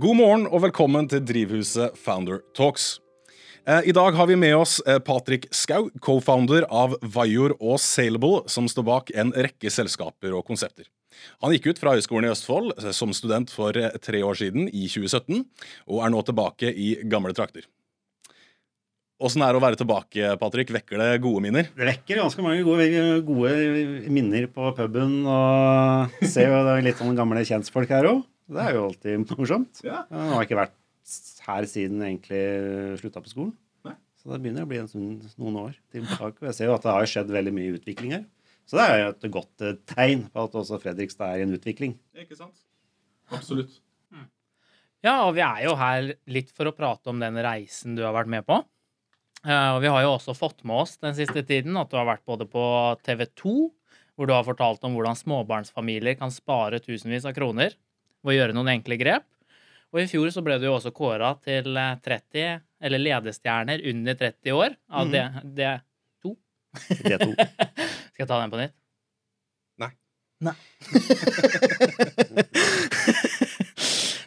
God morgen og velkommen til Drivhuset Founder Talks. Eh, I dag har vi med oss Patrik Patrick Skau, co-founder av Vajor og Sailable, som står bak en rekke selskaper og konsepter. Han gikk ut fra Høgskolen i Østfold eh, som student for eh, tre år siden, i 2017, og er nå tilbake i gamle trakter. Åssen er det å være tilbake, Patrick? Vekker det gode minner? Det vekker ganske mange gode, gode minner på puben. Og ser jo det er litt sånn gamle kjentfolk her òg. Det er jo alltid morsomt. Ja. Jeg har ikke vært her siden egentlig slutta på skolen. Nei. Så det begynner å bli en stund, noen år tilbake. Og jeg ser jo at det har skjedd veldig mye utvikling her. Så det er jo et godt eh, tegn på at også Fredrikstad er i en utvikling. Ikke sant? Absolutt. Ja, og vi er jo her litt for å prate om den reisen du har vært med på. Eh, og vi har jo også fått med oss den siste tiden at du har vært både på TV 2, hvor du har fortalt om hvordan småbarnsfamilier kan spare tusenvis av kroner ved å gjøre noen enkle grep. Og i fjor så ble du jo også kåra til eh, 30, eller ledestjerner under 30 år av mm. det, det D2. Skal jeg ta den på nytt? Nei. Nei.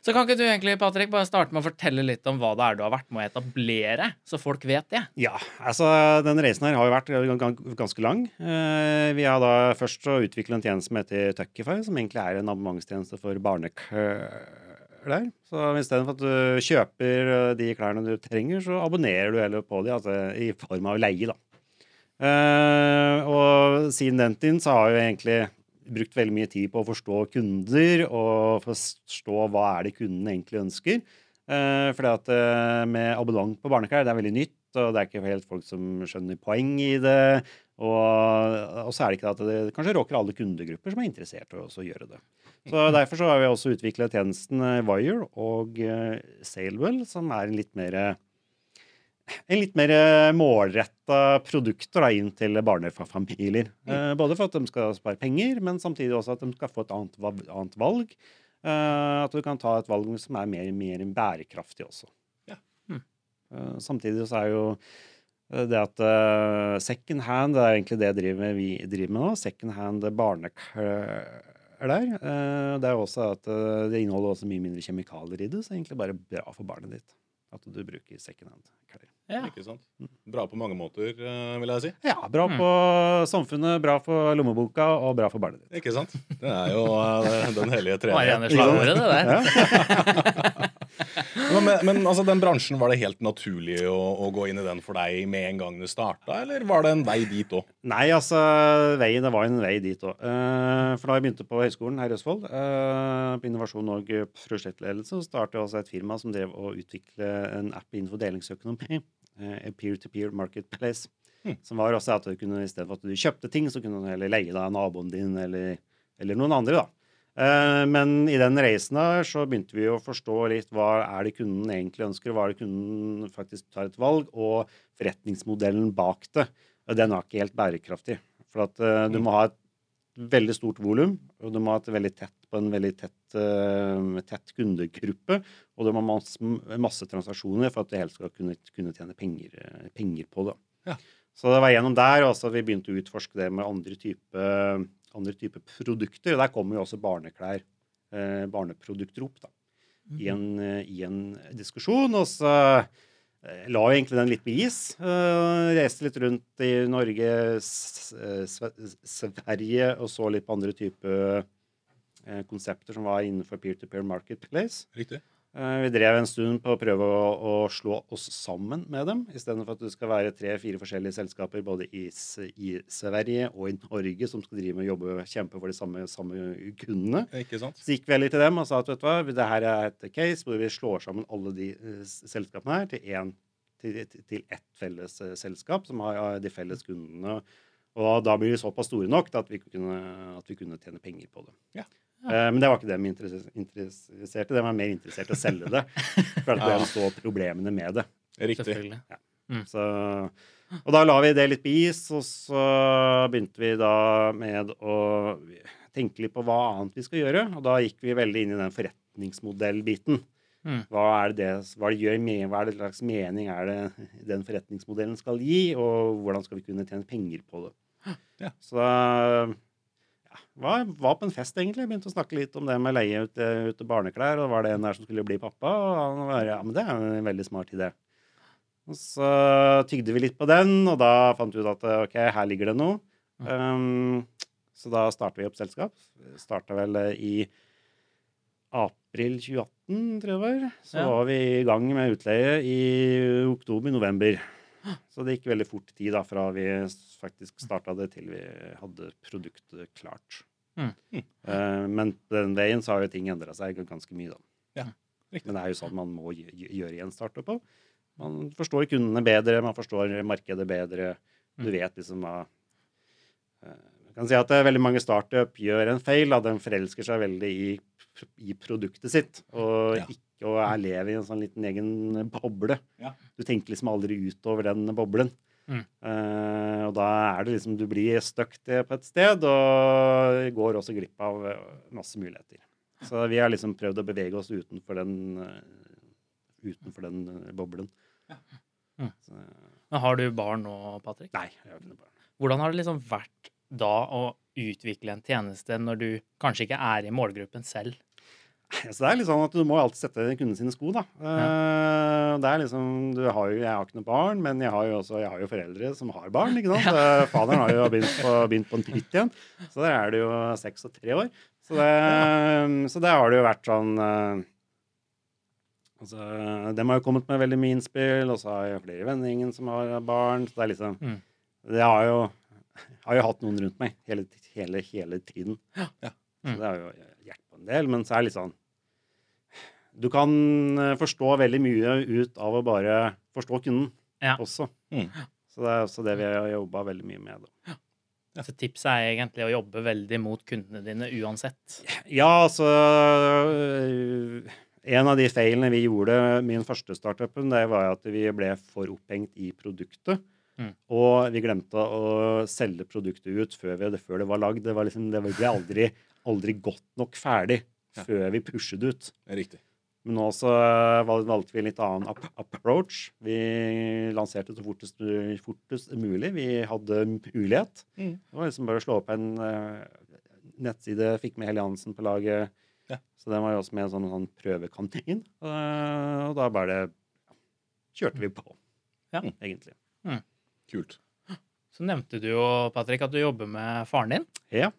Så kan ikke du egentlig, Patrick, bare starte med å fortelle litt om hva det er du har vært med å etablere, så folk vet det? Ja, altså den reisen her har jo vært gan- gan- ganske lang. Eh, Vi har da først utvikla en tjeneste som heter Tuckify, som egentlig er en abonnementstjeneste for barneklær. Så istedenfor at du kjøper eh, de klærne du trenger, så abonnerer du heller på de, altså i form av leie, da. Eh, og siden den tiden så har jo egentlig brukt veldig mye tid på å forstå kunder og forstå hva er det kunden egentlig ønsker. Eh, fordi at eh, med abonnement på barneklær, det er veldig nytt, og det er ikke helt folk som skjønner poeng i det. Og, og så er det ikke at det kanskje råker alle kundegrupper som er interessert i å gjøre det. Så Derfor så har vi også utviklet tjenesten eh, Wire og uh, Sailwell, som er en litt mer en litt mer målretta produkter da, inn til barnefamilier. Mm. både for at de skal spare penger, men samtidig også at de skal få et annet, annet valg. Eh, at du kan ta et valg som er mer, mer bærekraftig også. Ja. Mm. Eh, samtidig så er jo eh, det at uh, second hand, det er egentlig det driver, vi driver med nå. Second hand barneklær. Uh, det er også at uh, det inneholder også mye mindre kjemikalier i det, så det er egentlig bare bra for barnet ditt at du bruker second hand-klær. Ja. Ikke sant? Bra på mange måter, eh, vil jeg si. Ja, bra Mm. på samfunnet, bra for lommeboka og bra for barnet ditt. Ikke sant? Det er jo eh, den hellige Det Marianne-slagordet, det der. Men, men, altså, den bransjen, var det helt naturlig å, å gå inn i den for deg med en gang du starta, eller var det en vei dit òg? Nei, altså, vei, det var en vei dit òg. for da jeg begynte på høyskolen her i Østfold, uh, på Innovasjon og prosjektledelse, så startet jeg også et firma som drev å utvikle en app innenfor delingsøkonomi. Uh, Peer-to-peer marketplace. Hmm. Som var også at du kunne, i stedet for at du kjøpte ting, så kunne du heller leie deg naboen din eller, eller noen andre. da. Eh, Men i den reisen her så begynte vi å forstå litt hva er det kunden egentlig ønsker, hva er det kunden faktisk tar et valg, og forretningsmodellen bak det. Den er ikke helt bærekraftig. For at eh, du Mm. må ha et veldig stort volum, og du må ha et veldig tett på en veldig tett, eh, tett kundegruppe, og du må ha masse, masse transaksjoner for at du helst skal kunne, kunne tjene penger, penger på det. Ja. Så det var gjennom der også at vi begynte å utforske det med andre typer andre type produkter. Og der kommer jo også barneklær, eh, barneprodukter opp da, i, en, eh, i en diskusjon. Og så eh, la jo egentlig den litt på is. Eh, reiste litt rundt i Norge, Sverige, og så litt på andre typer eh, konsepter som var innenfor peer-to-peer marketplace. Riktig. Eh, Vi drev en stund på å prøve å, å slå oss sammen med dem, istedenfor at det skal være tre-fire forskjellige selskaper både i, i Sverige og i Norge som skal drive med å jobbe kjempe for de samme, samme kundene. Så gikk vi heller til dem og sa at vet du hva, det her er et case hvor vi slår sammen alle de eh, selskapene her til, en, til, til- ett felles eh, selskap som har de felles kundene. Og da blir vi såpass store nok at vi kunne, at vi kunne tjene penger på det. Ja. Eh, Men det var ikke det vi interesserte, det De var mer interessert i å selge det. For at Ja. de så problemene med det. Riktig. Selvfølgelig. Så, og da la vi det litt på is, og så begynte vi da med å tenke litt på hva annet vi skal gjøre. Og da gikk vi veldig inn i den forretningsmodellbiten. Mm. Hva er det, hva det, gjør med, hva er det slags mening er det den forretningsmodellen skal gi, og hvordan skal vi kunne tjene penger på det? Ja. Så da var, var på en fest, egentlig. Begynte å snakke litt om det med leie ut, eh, ut barneklær. Og var det en der som skulle bli pappa? Og han var ja, men det er en veldig smart idé. Og så tygde vi litt på den, og da fant vi ut at ok, her ligger det noe. Um, så da starta vi opp selskap. Starta vel eh, i april 2018, tror jeg det var. Så Ja. var vi i gang med utleie i oktober-november. Så det gikk veldig fort tid da, fra vi faktisk starta det til vi hadde produktet klart. Mm. Eh, men på den veien så har jo ting endra seg ganske mye, da. Ja. Men det er jo sånn man må gj- gj- gjøre i en startup òg. Man forstår kundene bedre, man forstår markedet bedre. Du Mm. vet liksom hva eh, Jeg kan si at er veldig mange startup gjør en feil. Da. De forelsker seg veldig i, i produktet sitt. Og Ja. ikke og er lever i en sånn liten egen boble. Ja. Du tenker liksom aldri utover den boblen. Mm. Uh, og da er det liksom Du blir stuck på et sted og går også glipp av eh, masse muligheter. Så vi har liksom prøvd å bevege oss utenfor den, eh, utenfor den boblen. boblen. Mm. Så, Men har du barn nå, Patrick? nei, jeg har ikke noe barn. Hvordan har det liksom vært da å utvikle en tjeneste når du kanskje ikke er i målgruppen selv? Så det er litt sånn at Du må alltid sette kunden sine sko. da. Ja. det er liksom, du har jo, Jeg har ikke noe barn, men jeg har jo også jeg har jo foreldre som har barn. ikke sant? Ja. Faderen har jo begynt på, begynt på en tritt igjen. Så der er det jo seks og tre år. Så, det, så det har det jo vært sånn eh, altså, De har jo kommet med veldig mye innspill, og så har jeg flere i vendingen som har barn. Så det er liksom Mm. Det har jo, har jo hatt noen rundt meg hele, hele, hele tiden. Ja. Så Mm. det har jo hjulpet en del, men så er det litt sånn Du kan eh, forstå veldig mye ut av å bare forstå kunden Ja. også. Mm. Så det er også det vi har jobba veldig mye med. Da. Så tipset er egentlig å jobbe veldig mot kundene dine uansett. Ja, altså øh, En av de feilene vi gjorde min første startupen, det var at vi ble for opphengt i produktet. Mm. Og vi glemte å selge produktet ut før, vi, før det var lagd. Det, var liksom, det ble aldri, aldri godt nok ferdig Ja. før vi pushet det ut. Riktig. Men nå så valgte vi en litt annen approach. Vi lanserte det så fortest, fortest mulig. Vi hadde mulighet. Mm. Det var liksom bare å slå opp en øh, nettside, fikk med Helle Hansen på laget. Ja. Så den var jo også med i en sånn, sånn prøvekantin. Øh, og da bare ja, kjørte vi på, Ja. egentlig. Kult. Så nevnte du jo, Patrick, at du jobber med faren din. Ja.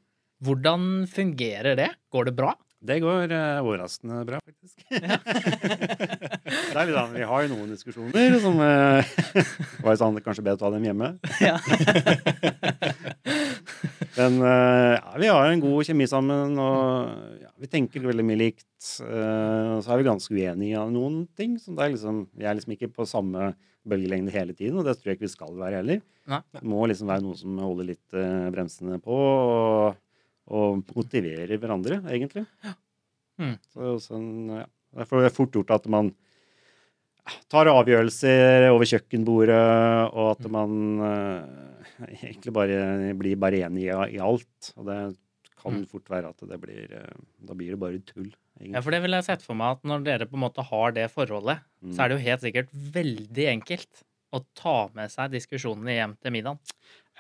Hvordan fungerer det? Går det bra? Det går uh, overraskende bra, faktisk. det er litt Vi har jo noen diskusjoner som uh, var sånn, kanskje bedre å ta dem hjemme. Ja. Men øh, ja, vi har en god kjemi sammen, og ja, vi tenker veldig mye likt. øh, og så er vi ganske uenige av noen ting. Så det er liksom, vi er liksom ikke på samme bølgelengde hele tiden, og det tror jeg ikke vi skal være heller. Nei. Det må liksom være noe som holder litt øh, bremsene på, og, og motiverer hverandre, egentlig. Mm. Så, sånn, ja. Derfor er det fort gjort at man tar avgjørelser over kjøkkenbordet, og at man eh, egentlig bare blir bare enig i, alt. Og det kan Mm. fort være at det blir eh, Da blir det bare tull. Ja, for det vil jeg sett for meg at når dere på en måte har det forholdet, Mm. så er det jo helt sikkert veldig enkelt å ta med seg diskusjonene hjem til middagen.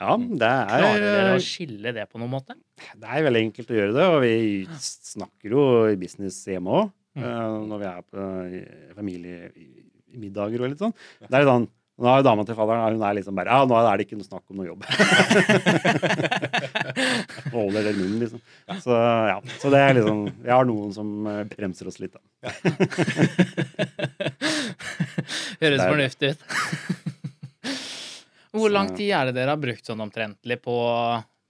Ja, det er Klarer dere er, å skille det på noen måte? det er veldig enkelt å gjøre det, og vi snakker jo i business hjemme òg. Mm. Når vi er på eh, familiemiddager og litt sånn. Det er sånn nå er jo dama til fadderen hun er liksom bare, ja, nå er det ikke noe snakk om noe jobb. Holder den munnen, liksom. Så ja, så det er liksom Vi har noen som eh, bremser oss litt, da. Høres er- fornuftig ut. Hvor lang tid er det dere har brukt sånn omtrentlig på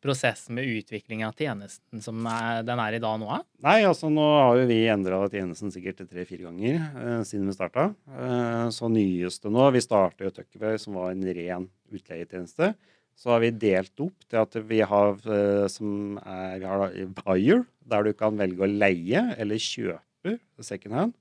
prosessen med utvikling av tjenesten som den er i dag nå? Nei, altså nå har jo vi endra tjenesten sikkert tre-fire ganger eh, siden vi starta. Eh, så nyeste nå Vi starta jo Tuckerway, som var en ren utleietjeneste. Så har vi delt opp til at vi har, eh, som er, vi har Buyer, der du kan velge å leie eller kjøpe second hand.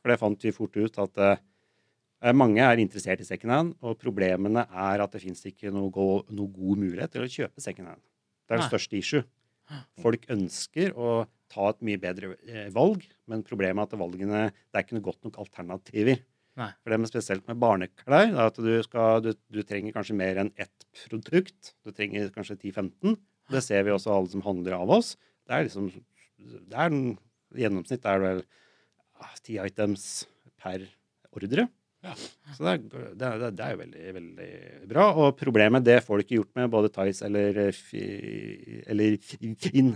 For det fant vi fort ut at eh, mange er interessert i second hand, og problemene er at det fins ikke noe, noe god mulighet til å kjøpe second hand. Det er det største issue. Folk ønsker å ta et mye bedre eh, valg, men problemet er at valgene det er ikke noe godt nok alternativer. Nei. For det med spesielt med barneklær er at du, skal, du, du trenger kanskje mer enn ett produkt. Du trenger kanskje 10-15, Det ser vi også alle som handler av oss. Det er liksom det er en, gjennomsnitt er det vel ah, ti items per ordre. Ja. Så det er, det, er, det er jo veldig, veldig bra. Og problemet, det får du ikke gjort med både Tice eller, eh, eller Finn.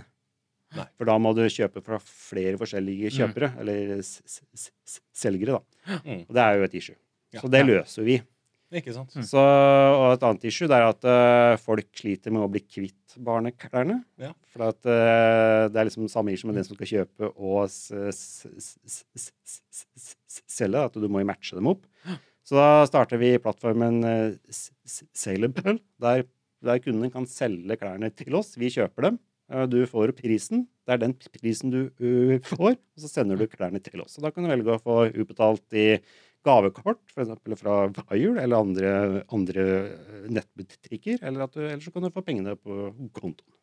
Nei. For da må du kjøpe fra flere forskjellige kjøpere, eller s s s selgere, da. Mm. Og det er jo et issue. Ja. Så det løser vi. Ikke sant. Mm. Så, og et annet issue er at uh, folk sliter med å bli kvitt barneklærne. Ja. For at, uh, det er liksom samme issue med den som skal kjøpe og selge, at du må jo matche dem opp. Så da starter vi plattformen eh, uh, Salable, der, der kunden kan selge klærne til oss. Vi kjøper dem. Du får prisen. Det er den prisen du får, og så sender du klærne til oss. og da kan du velge å få utbetalt i gavekort, f.eks. fra Vajul, eller andre, andre eh, nettbutikker. Eller, at du, eller så kan du få pengene på kontoen.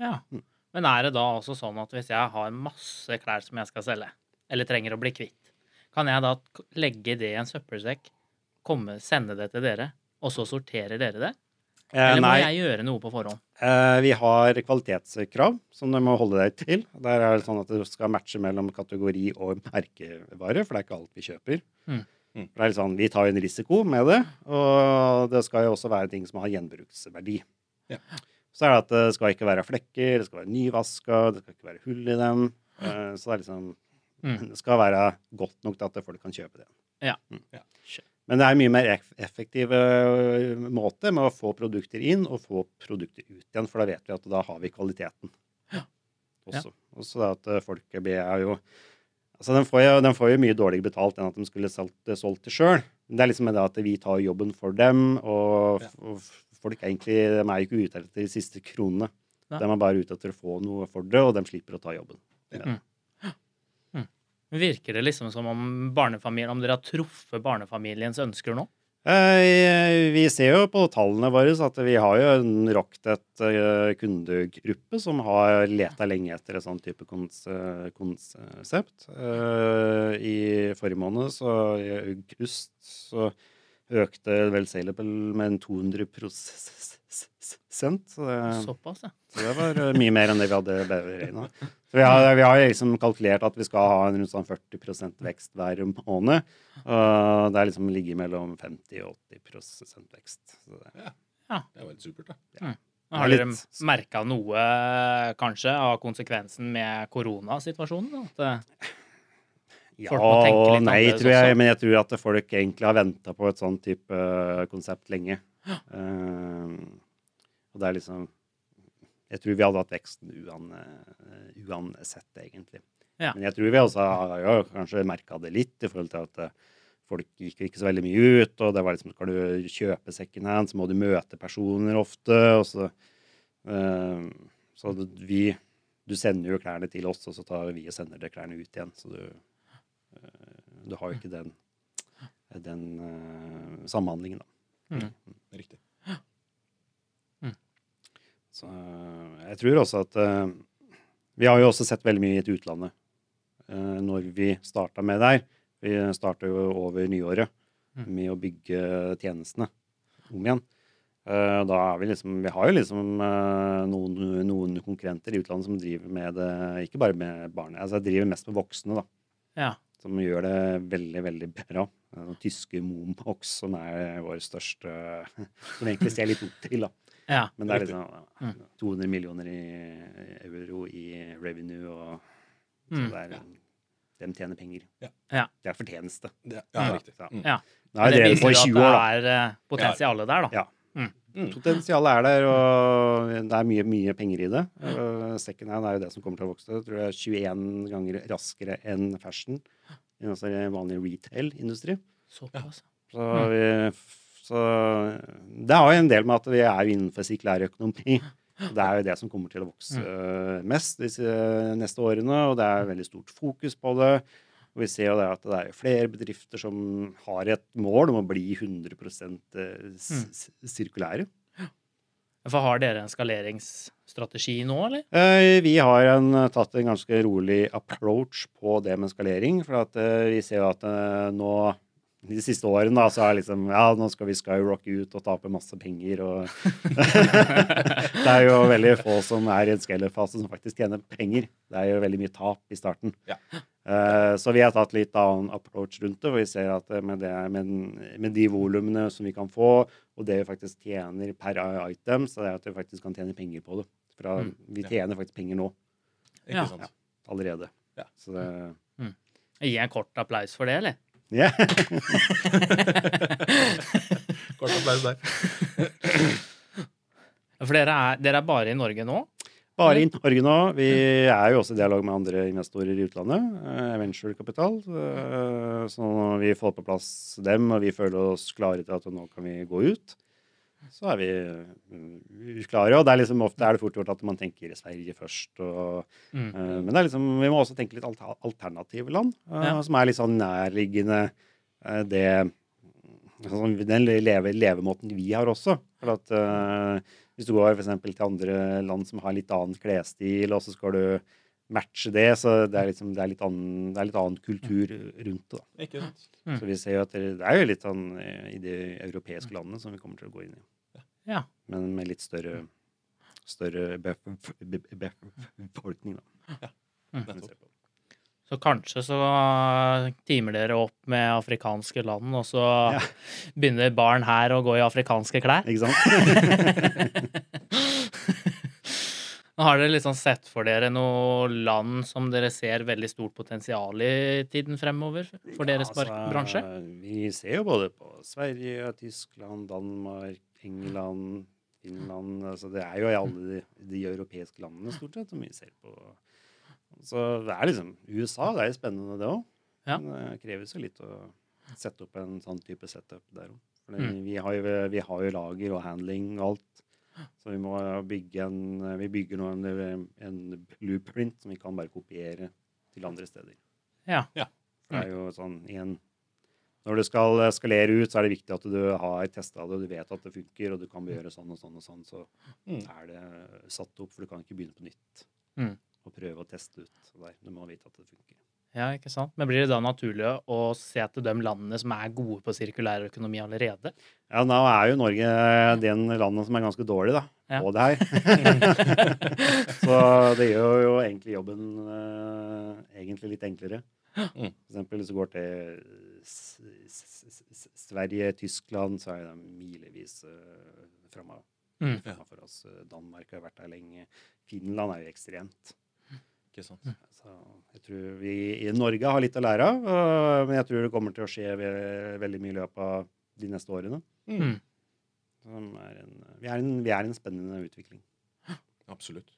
Ja. Mm. Men er det da også sånn at hvis jeg har masse klær som jeg skal selge, eller trenger å bli kvitt, kan jeg da legge det i en søppelsekk, komme, sende det til dere, og så sorterer dere det? Eh, Eller må nei, jeg gjøre noe på forhånd? eh, vi har kvalitetskrav som du må holde deg til. Der er det sånn at du skal matche mellom kategori og merkevare, for det er ikke alt vi kjøper. Mm. Mm. For det er litt sånn, Vi tar jo en risiko med det, og det skal jo også være ting som har gjenbruksverdi. Ja. Så er det at det skal ikke være flekker, det skal være nyvaska, det skal ikke være hull i dem. Eh, Så det er liksom Mm. Det skal være godt nok til at folk kan kjøpe det. Ja. Mm. Ja. Men det er en mye mer effektiv eh, måte med å få produkter inn og få produkter ut igjen, for da vet vi at da har vi kvaliteten også. Ja. Også det at eh, folk er jo Altså, de får, jo, den får jo mye dårligere betalt enn at de skulle solgt, solgt det sjøl. Det er liksom med det at vi tar jobben for dem, og, Ja. og folk er egentlig de er jo ikke ute etter de siste kronene. Ja. De er bare ute etter å få noe for det, og de slipper å ta jobben. Virker det liksom som om barnefamilien, om dere har truffet barnefamiliens ønsker nå? Eh, Vi ser jo på tallene våre at vi har jo en Rocktet eh, kundegruppe som har leta lenge etter et sånt type konsept. Eh, I forrige måned, så i august, så økte vel Sailable med 200 så det, Såpass, ja. så det var eh, mye mer enn det vi hadde beregna. Vi har, vi har liksom kalkulert at vi skal ha en rundt sånn 40 vekst hver måned. Og det er liksom ligger mellom 50 og 80 vekst. Så det, Det er jo helt supert, da. Har Ja, har dere merka noe, kanskje, av konsekvensen med koronasituasjonen? At eh, ja og nei, tror jeg. også. Men jeg tror at folk egentlig har venta på et sånn type eh, konsept lenge. Eh, og det er liksom Jeg tror vi hadde hatt veksten uan, eh, uansett, egentlig. Ja. Men jeg tror vi også har jo kanskje merka det litt i forhold til at folk gikk ikke så veldig mye ut, og det var liksom Skal du kjøpe second hand, så må du møte personer ofte, og så uh, Så vi Du sender jo klærne til oss, og så tar vi og sender deg klærne ut igjen. Så du Du har jo ikke den den uh, samhandlingen, da. mm. Riktig. Så eh, jeg tror også at uh, Vi har jo også sett veldig mye i utlandet uh, når vi starta med der. Vi starta jo over nyåret Mm. med å bygge tjenestene om igjen. Da er vi liksom Vi har jo liksom noen, noen konkurrenter i utlandet som driver med det Ikke bare med barn, altså driver mest med voksne, da. Ja. Som gjør det veldig, veldig bra. Den tyske Moonbox, som er vår største Som egentlig ser litt opp til, da. ja. Men det er liksom Mm. 200 millioner i euro i revenue, og så Mm. det er, de tjener penger. Ja. Ja. Det er fortjeneste. Det, ja, Ja. riktig. Ja. Mm. ja. Det har det jeg drevet på i viser 20 jo år, da. at det er eh, potensialet der, da. Ja. Mm. Potensialet er der, og det er mye, mye penger i det. Og Second hand er jo det som kommer til å vokse. Jeg tror er 21 ganger raskere enn fashion. altså vanlig retail-industri. Såpass. Så, vi, så det har jo en del med at vi er jo innenfor sirkulær økonomi. Det er jo det som kommer til å vokse øh, mest disse neste årene, og det er veldig stort fokus på det. Og vi ser jo det at det er flere bedrifter som har et mål om å bli 100 s- s- sirkulære. For har dere en skaleringsstrategi nå, eller? Eh, Vi har en, tatt en ganske rolig approach på det med skalering. For at eh, vi ser jo at eh, nå de siste årene da, så er liksom Ja, nå skal vi skyrocke ut og tape masse penger og Det er jo veldig få som er i en scale-fase som faktisk tjener penger. Det er jo veldig mye tap i starten. Ja. Eh, så vi har tatt litt annen approach rundt det, for vi ser at eh, med, det, med, med de volumene som vi kan få, og det vi faktisk tjener per item, så det er at vi faktisk kan tjene penger på det. For da- Mm. vi Ja. tjener faktisk penger nå Ikke Ja. sant? allerede. Ja. Så det Gi en kort applaus for det, eller? Ja. Kort applaus der. For dere er, dere er bare i Norge nå? Bare i Norge nå. Vi er jo også i dialog med andre investorer i utlandet. eh, Venture Capital. eh, Så når vi får på plass dem, og vi føler oss klare til at nå kan vi gå ut, så er vi mm, klare. Og det er liksom ofte er det fort gjort at man tenker Sverige først. Og, Mm. eh, men det er liksom, vi må også tenke litt alter- alternative land, eh, Ja. som er litt sånn nærliggende eh, det sånn, Den leve, levemåten vi har også. For at eh, hvis du går for eksempel til andre land som har litt annen klesstil, og så skal du matche det, så det er, liksom, det er, litt, annen, det er litt annen kultur rundt det. da. Ikke sant? Mm. Så vi ser jo at det, det er jo litt sånn eh, i de europeiske landene som vi kommer til å gå inn i. Ja. Men med litt større, større bef- be- be- befolkning, da. Mm. kan vi se på. Så kanskje så timer dere opp med afrikanske land, og så Ja. begynner barn her å gå i afrikanske klær? Ikke sant? Har dere liksom sett for dere noen land som dere ser veldig stort potensial i tiden fremover for deres Ja, bar- bransje? Vi ser jo både på Sverige, Tyskland, Danmark, England, Finland altså Det er jo i alle de, de europeiske landene stort sett som vi ser på. Så det er liksom USA, det er jo spennende, det òg. Ja. Men det kreves jo litt å sette opp en sånn type setup der òg. Mm. Vi, har jo, vi har jo lager og handling og alt. Så vi må bygge en Vi bygger nå en, en blueprint som vi kan bare kopiere til andre steder. Ja. For det er jo sånn igjen Når du skal skalere ut, så er det viktig at du har testa det, og du vet at det funker, og du kan gjøre sånn og sånn og sånn. Så Mm. er det satt opp, for du kan ikke begynne på nytt Mm. Og prøve å teste ut. Der, du må vite at det funker. Ja, ikke sant? Men blir det da naturlig å se til de landene som er gode på sirkulær økonomi allerede? Ja, nå er jo Norge den landet som er ganske dårlig da, Ja. på det her. så det gjør jo egentlig jobben eh, egentlig litt enklere. Mm. For eksempel hvis du går til Sverige, Tyskland, så er de milevis uh, framme. Mm. For oss. Danmark har vært der lenge. Finland er jo ekstremt. Ikke sant? Så jeg tror vi i Norge har litt å lære av, øh, men jeg tror det kommer til å skje ve veldig mye i løpet av de neste årene. Mm. Er en, vi, er en, vi er en spennende utvikling. Absolutt.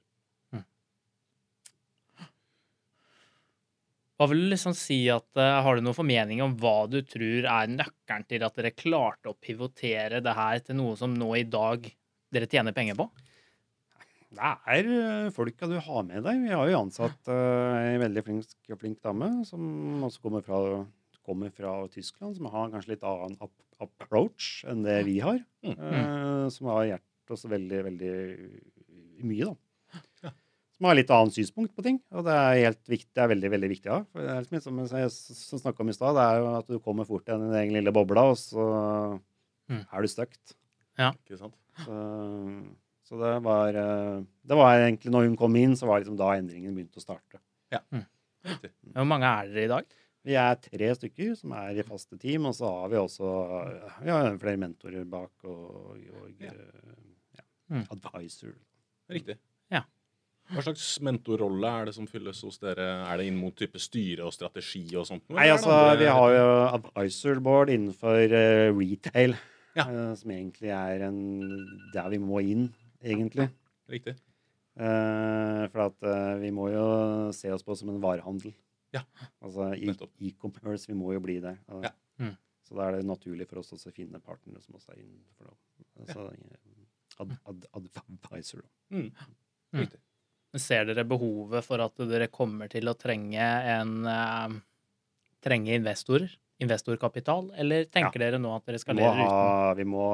Hva vil du liksom si at eh, Har du noen formening om hva du tror er nøkkelen til at dere klarte å pivotere det her til noe som nå i dag dere tjener penger på? Det er øh, folka du har med deg. Vi har jo ansatt ei en veldig flink, flink dame som også kommer fra, kommer fra Tyskland, som har kanskje litt annen ap approach enn det vi har. Mm. Uh, som har hjulpet oss veldig, veldig mye, da. Som har litt annet synspunkt på ting. Og det er helt viktig, det er veldig veldig viktig. Ja. For det er litt som jeg som snakka om i stad, det er jo at du kommer fort til din egen lille bobla, og så Mm. er du stuckt. Ikke sant? Så, så det var eh, Det var egentlig når hun kom inn, så var liksom da endringen begynte å starte. Ja. Riktig. Hvor mange er dere i dag? Vi er tre stykker som er i faste team, og så har vi også vi har flere mentorer bak og, og Ja. ja, Mm. advisor. Riktig. Ja. Hva slags mentorrolle er det som fylles hos dere? Er det inn mot type styre og strategi og sånt? Nei, eller er altså, andre- vi har jo advisor board innenfor eh, retail, Ja. eh, som egentlig er en der vi må inn, egentlig. Riktig. Uh, for at uh, vi må jo se oss på som en varehandel. Ja. Altså e-commerce. e-commerce, vi må jo bli der. Og, Ja. Mm. Så da er det naturlig for oss å finne partnere som også er innenfor noe. Altså, ad, ad, advisor. Mm. Mm. Riktig. Ser dere behovet for at dere kommer til å trenge en eh, Trenge investorer? Investorkapital? Eller tenker dere nå at dere skal leve uten? vi, må,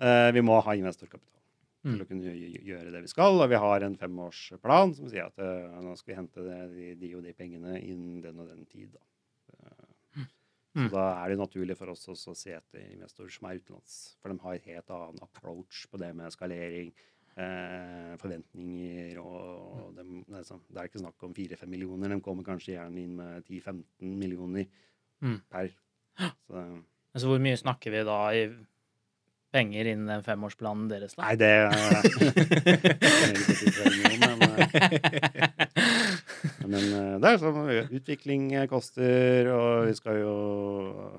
eh, vi må ha investorkapital. Til å kunne gjøre det vi skal. Og vi har en femårsplan som sier at uh, nå skal vi hente det, de, de og de pengene innen den og den tid. Da. Uh, Mm. Så da er det naturlig for oss også å se etter investorer som er utenlands. For de har et helt annen approach på det med skalering, uh, forventninger og dem, det, er sånn, det er ikke snakk om 4-5 millioner. De kommer kanskje gjerne inn med 10-15 millioner Mm. per. Så, altså, hvor mye snakker vi da i penger innen den femårsplanen deres, da? nei, det er men, eh, men eh, det er sånn utvikling koster, og vi skal jo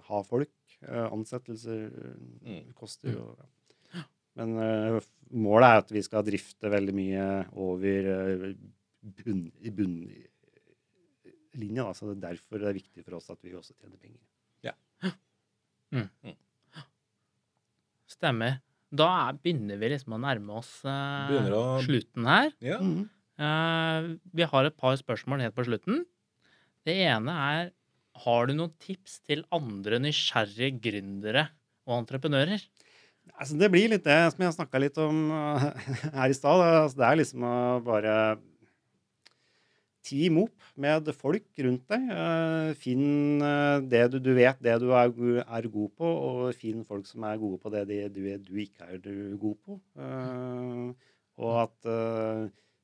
ha folk. eh, Ansettelser Mm. koster. jo ja. Men eh, målet er at vi skal drifte veldig mye over eh, bunn, i bunnlinja. Så det er derfor det er viktig for oss at vi også tjener penger. Stemmer. Da er, begynner vi liksom å nærme oss eh, å- slutten her. Ja. Eh, vi har et par spørsmål helt på slutten. Det ene er Har du noen tips til andre nysgjerrige gründere og entreprenører? Altså, det blir litt det som jeg snakka litt om uh, her i stad. Altså, det er liksom å bare Team opp med folk rundt deg. Uh, finn uh, det du, du vet det du er, er god på, og finn folk som er gode på det de, du, du ikke er god på. Uh, og at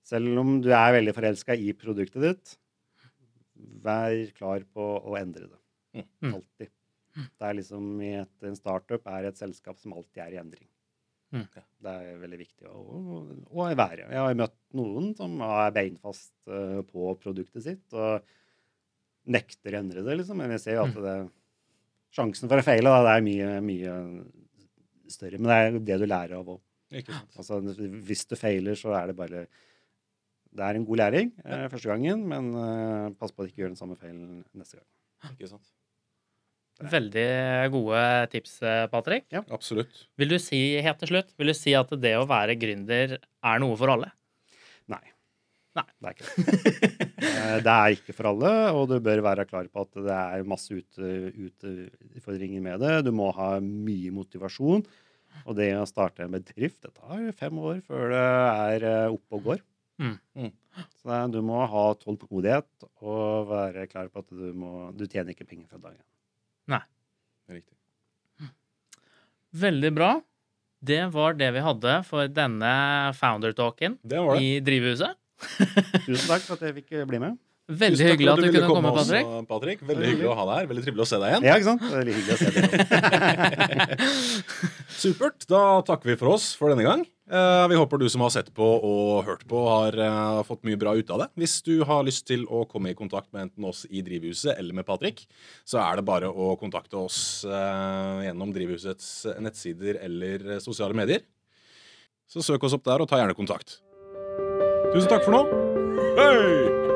selv om du er veldig forelska i produktet ditt, vær klar på å endre det. Mm. Alltid. Det er liksom i et, En startup er et selskap som alltid er i endring. Mm. Det er veldig viktig å, å, å være. Jeg har møtt noen som er beinfast eh, på produktet sitt og nekter å endre det, liksom. Men jeg ser jo at det, sjansen for å feile da, det er mye, mye større. Men det er jo det du lærer av òg. Altså, hvis du feiler, så er det bare Det er en god læring ja. første gangen, men eh, pass på at du ikke gjør den samme feilen neste gang. Ikke sant. Veldig gode tips, Patrick. Ja, Absolutt. Vil du si helt til slutt, vil du si at det å være gründer er noe for alle? Nei. Nei. Det er ikke det. Eh, det er ikke for alle, og du bør være klar på at det er masse utfordringer med det. Du må ha mye motivasjon. Og det å starte en bedrift, det tar fem år før det er eh, oppe og går. Mm. Mm. Så det, du må ha tålmodighet og være klar på at du, må, du tjener ikke penger fra dagen. Riktig. Veldig bra. Det var det vi hadde for denne founder-talken i Drivhuset. Tusen takk for at jeg fikk bli med. Veldig Tusen hyggelig for at du kunne komme, komme Patrick. Patrick. Veldig hyggelig å ha deg her. Veldig trivelig å se deg igjen. Ja, ikke sant? Veldig hyggelig å se dere. Supert. Da takker vi for oss for denne gang. Eh, vi håper du som har sett på og hørt på, har eh, fått mye bra ut av det. Hvis du har lyst til å komme i kontakt med enten oss i Drivhuset eller med Patrick, så er det bare å kontakte oss eh, gjennom Drivhusets nettsider eller sosiale medier. Så søk oss opp der, og ta gjerne kontakt. Tusen takk for nå. Hei!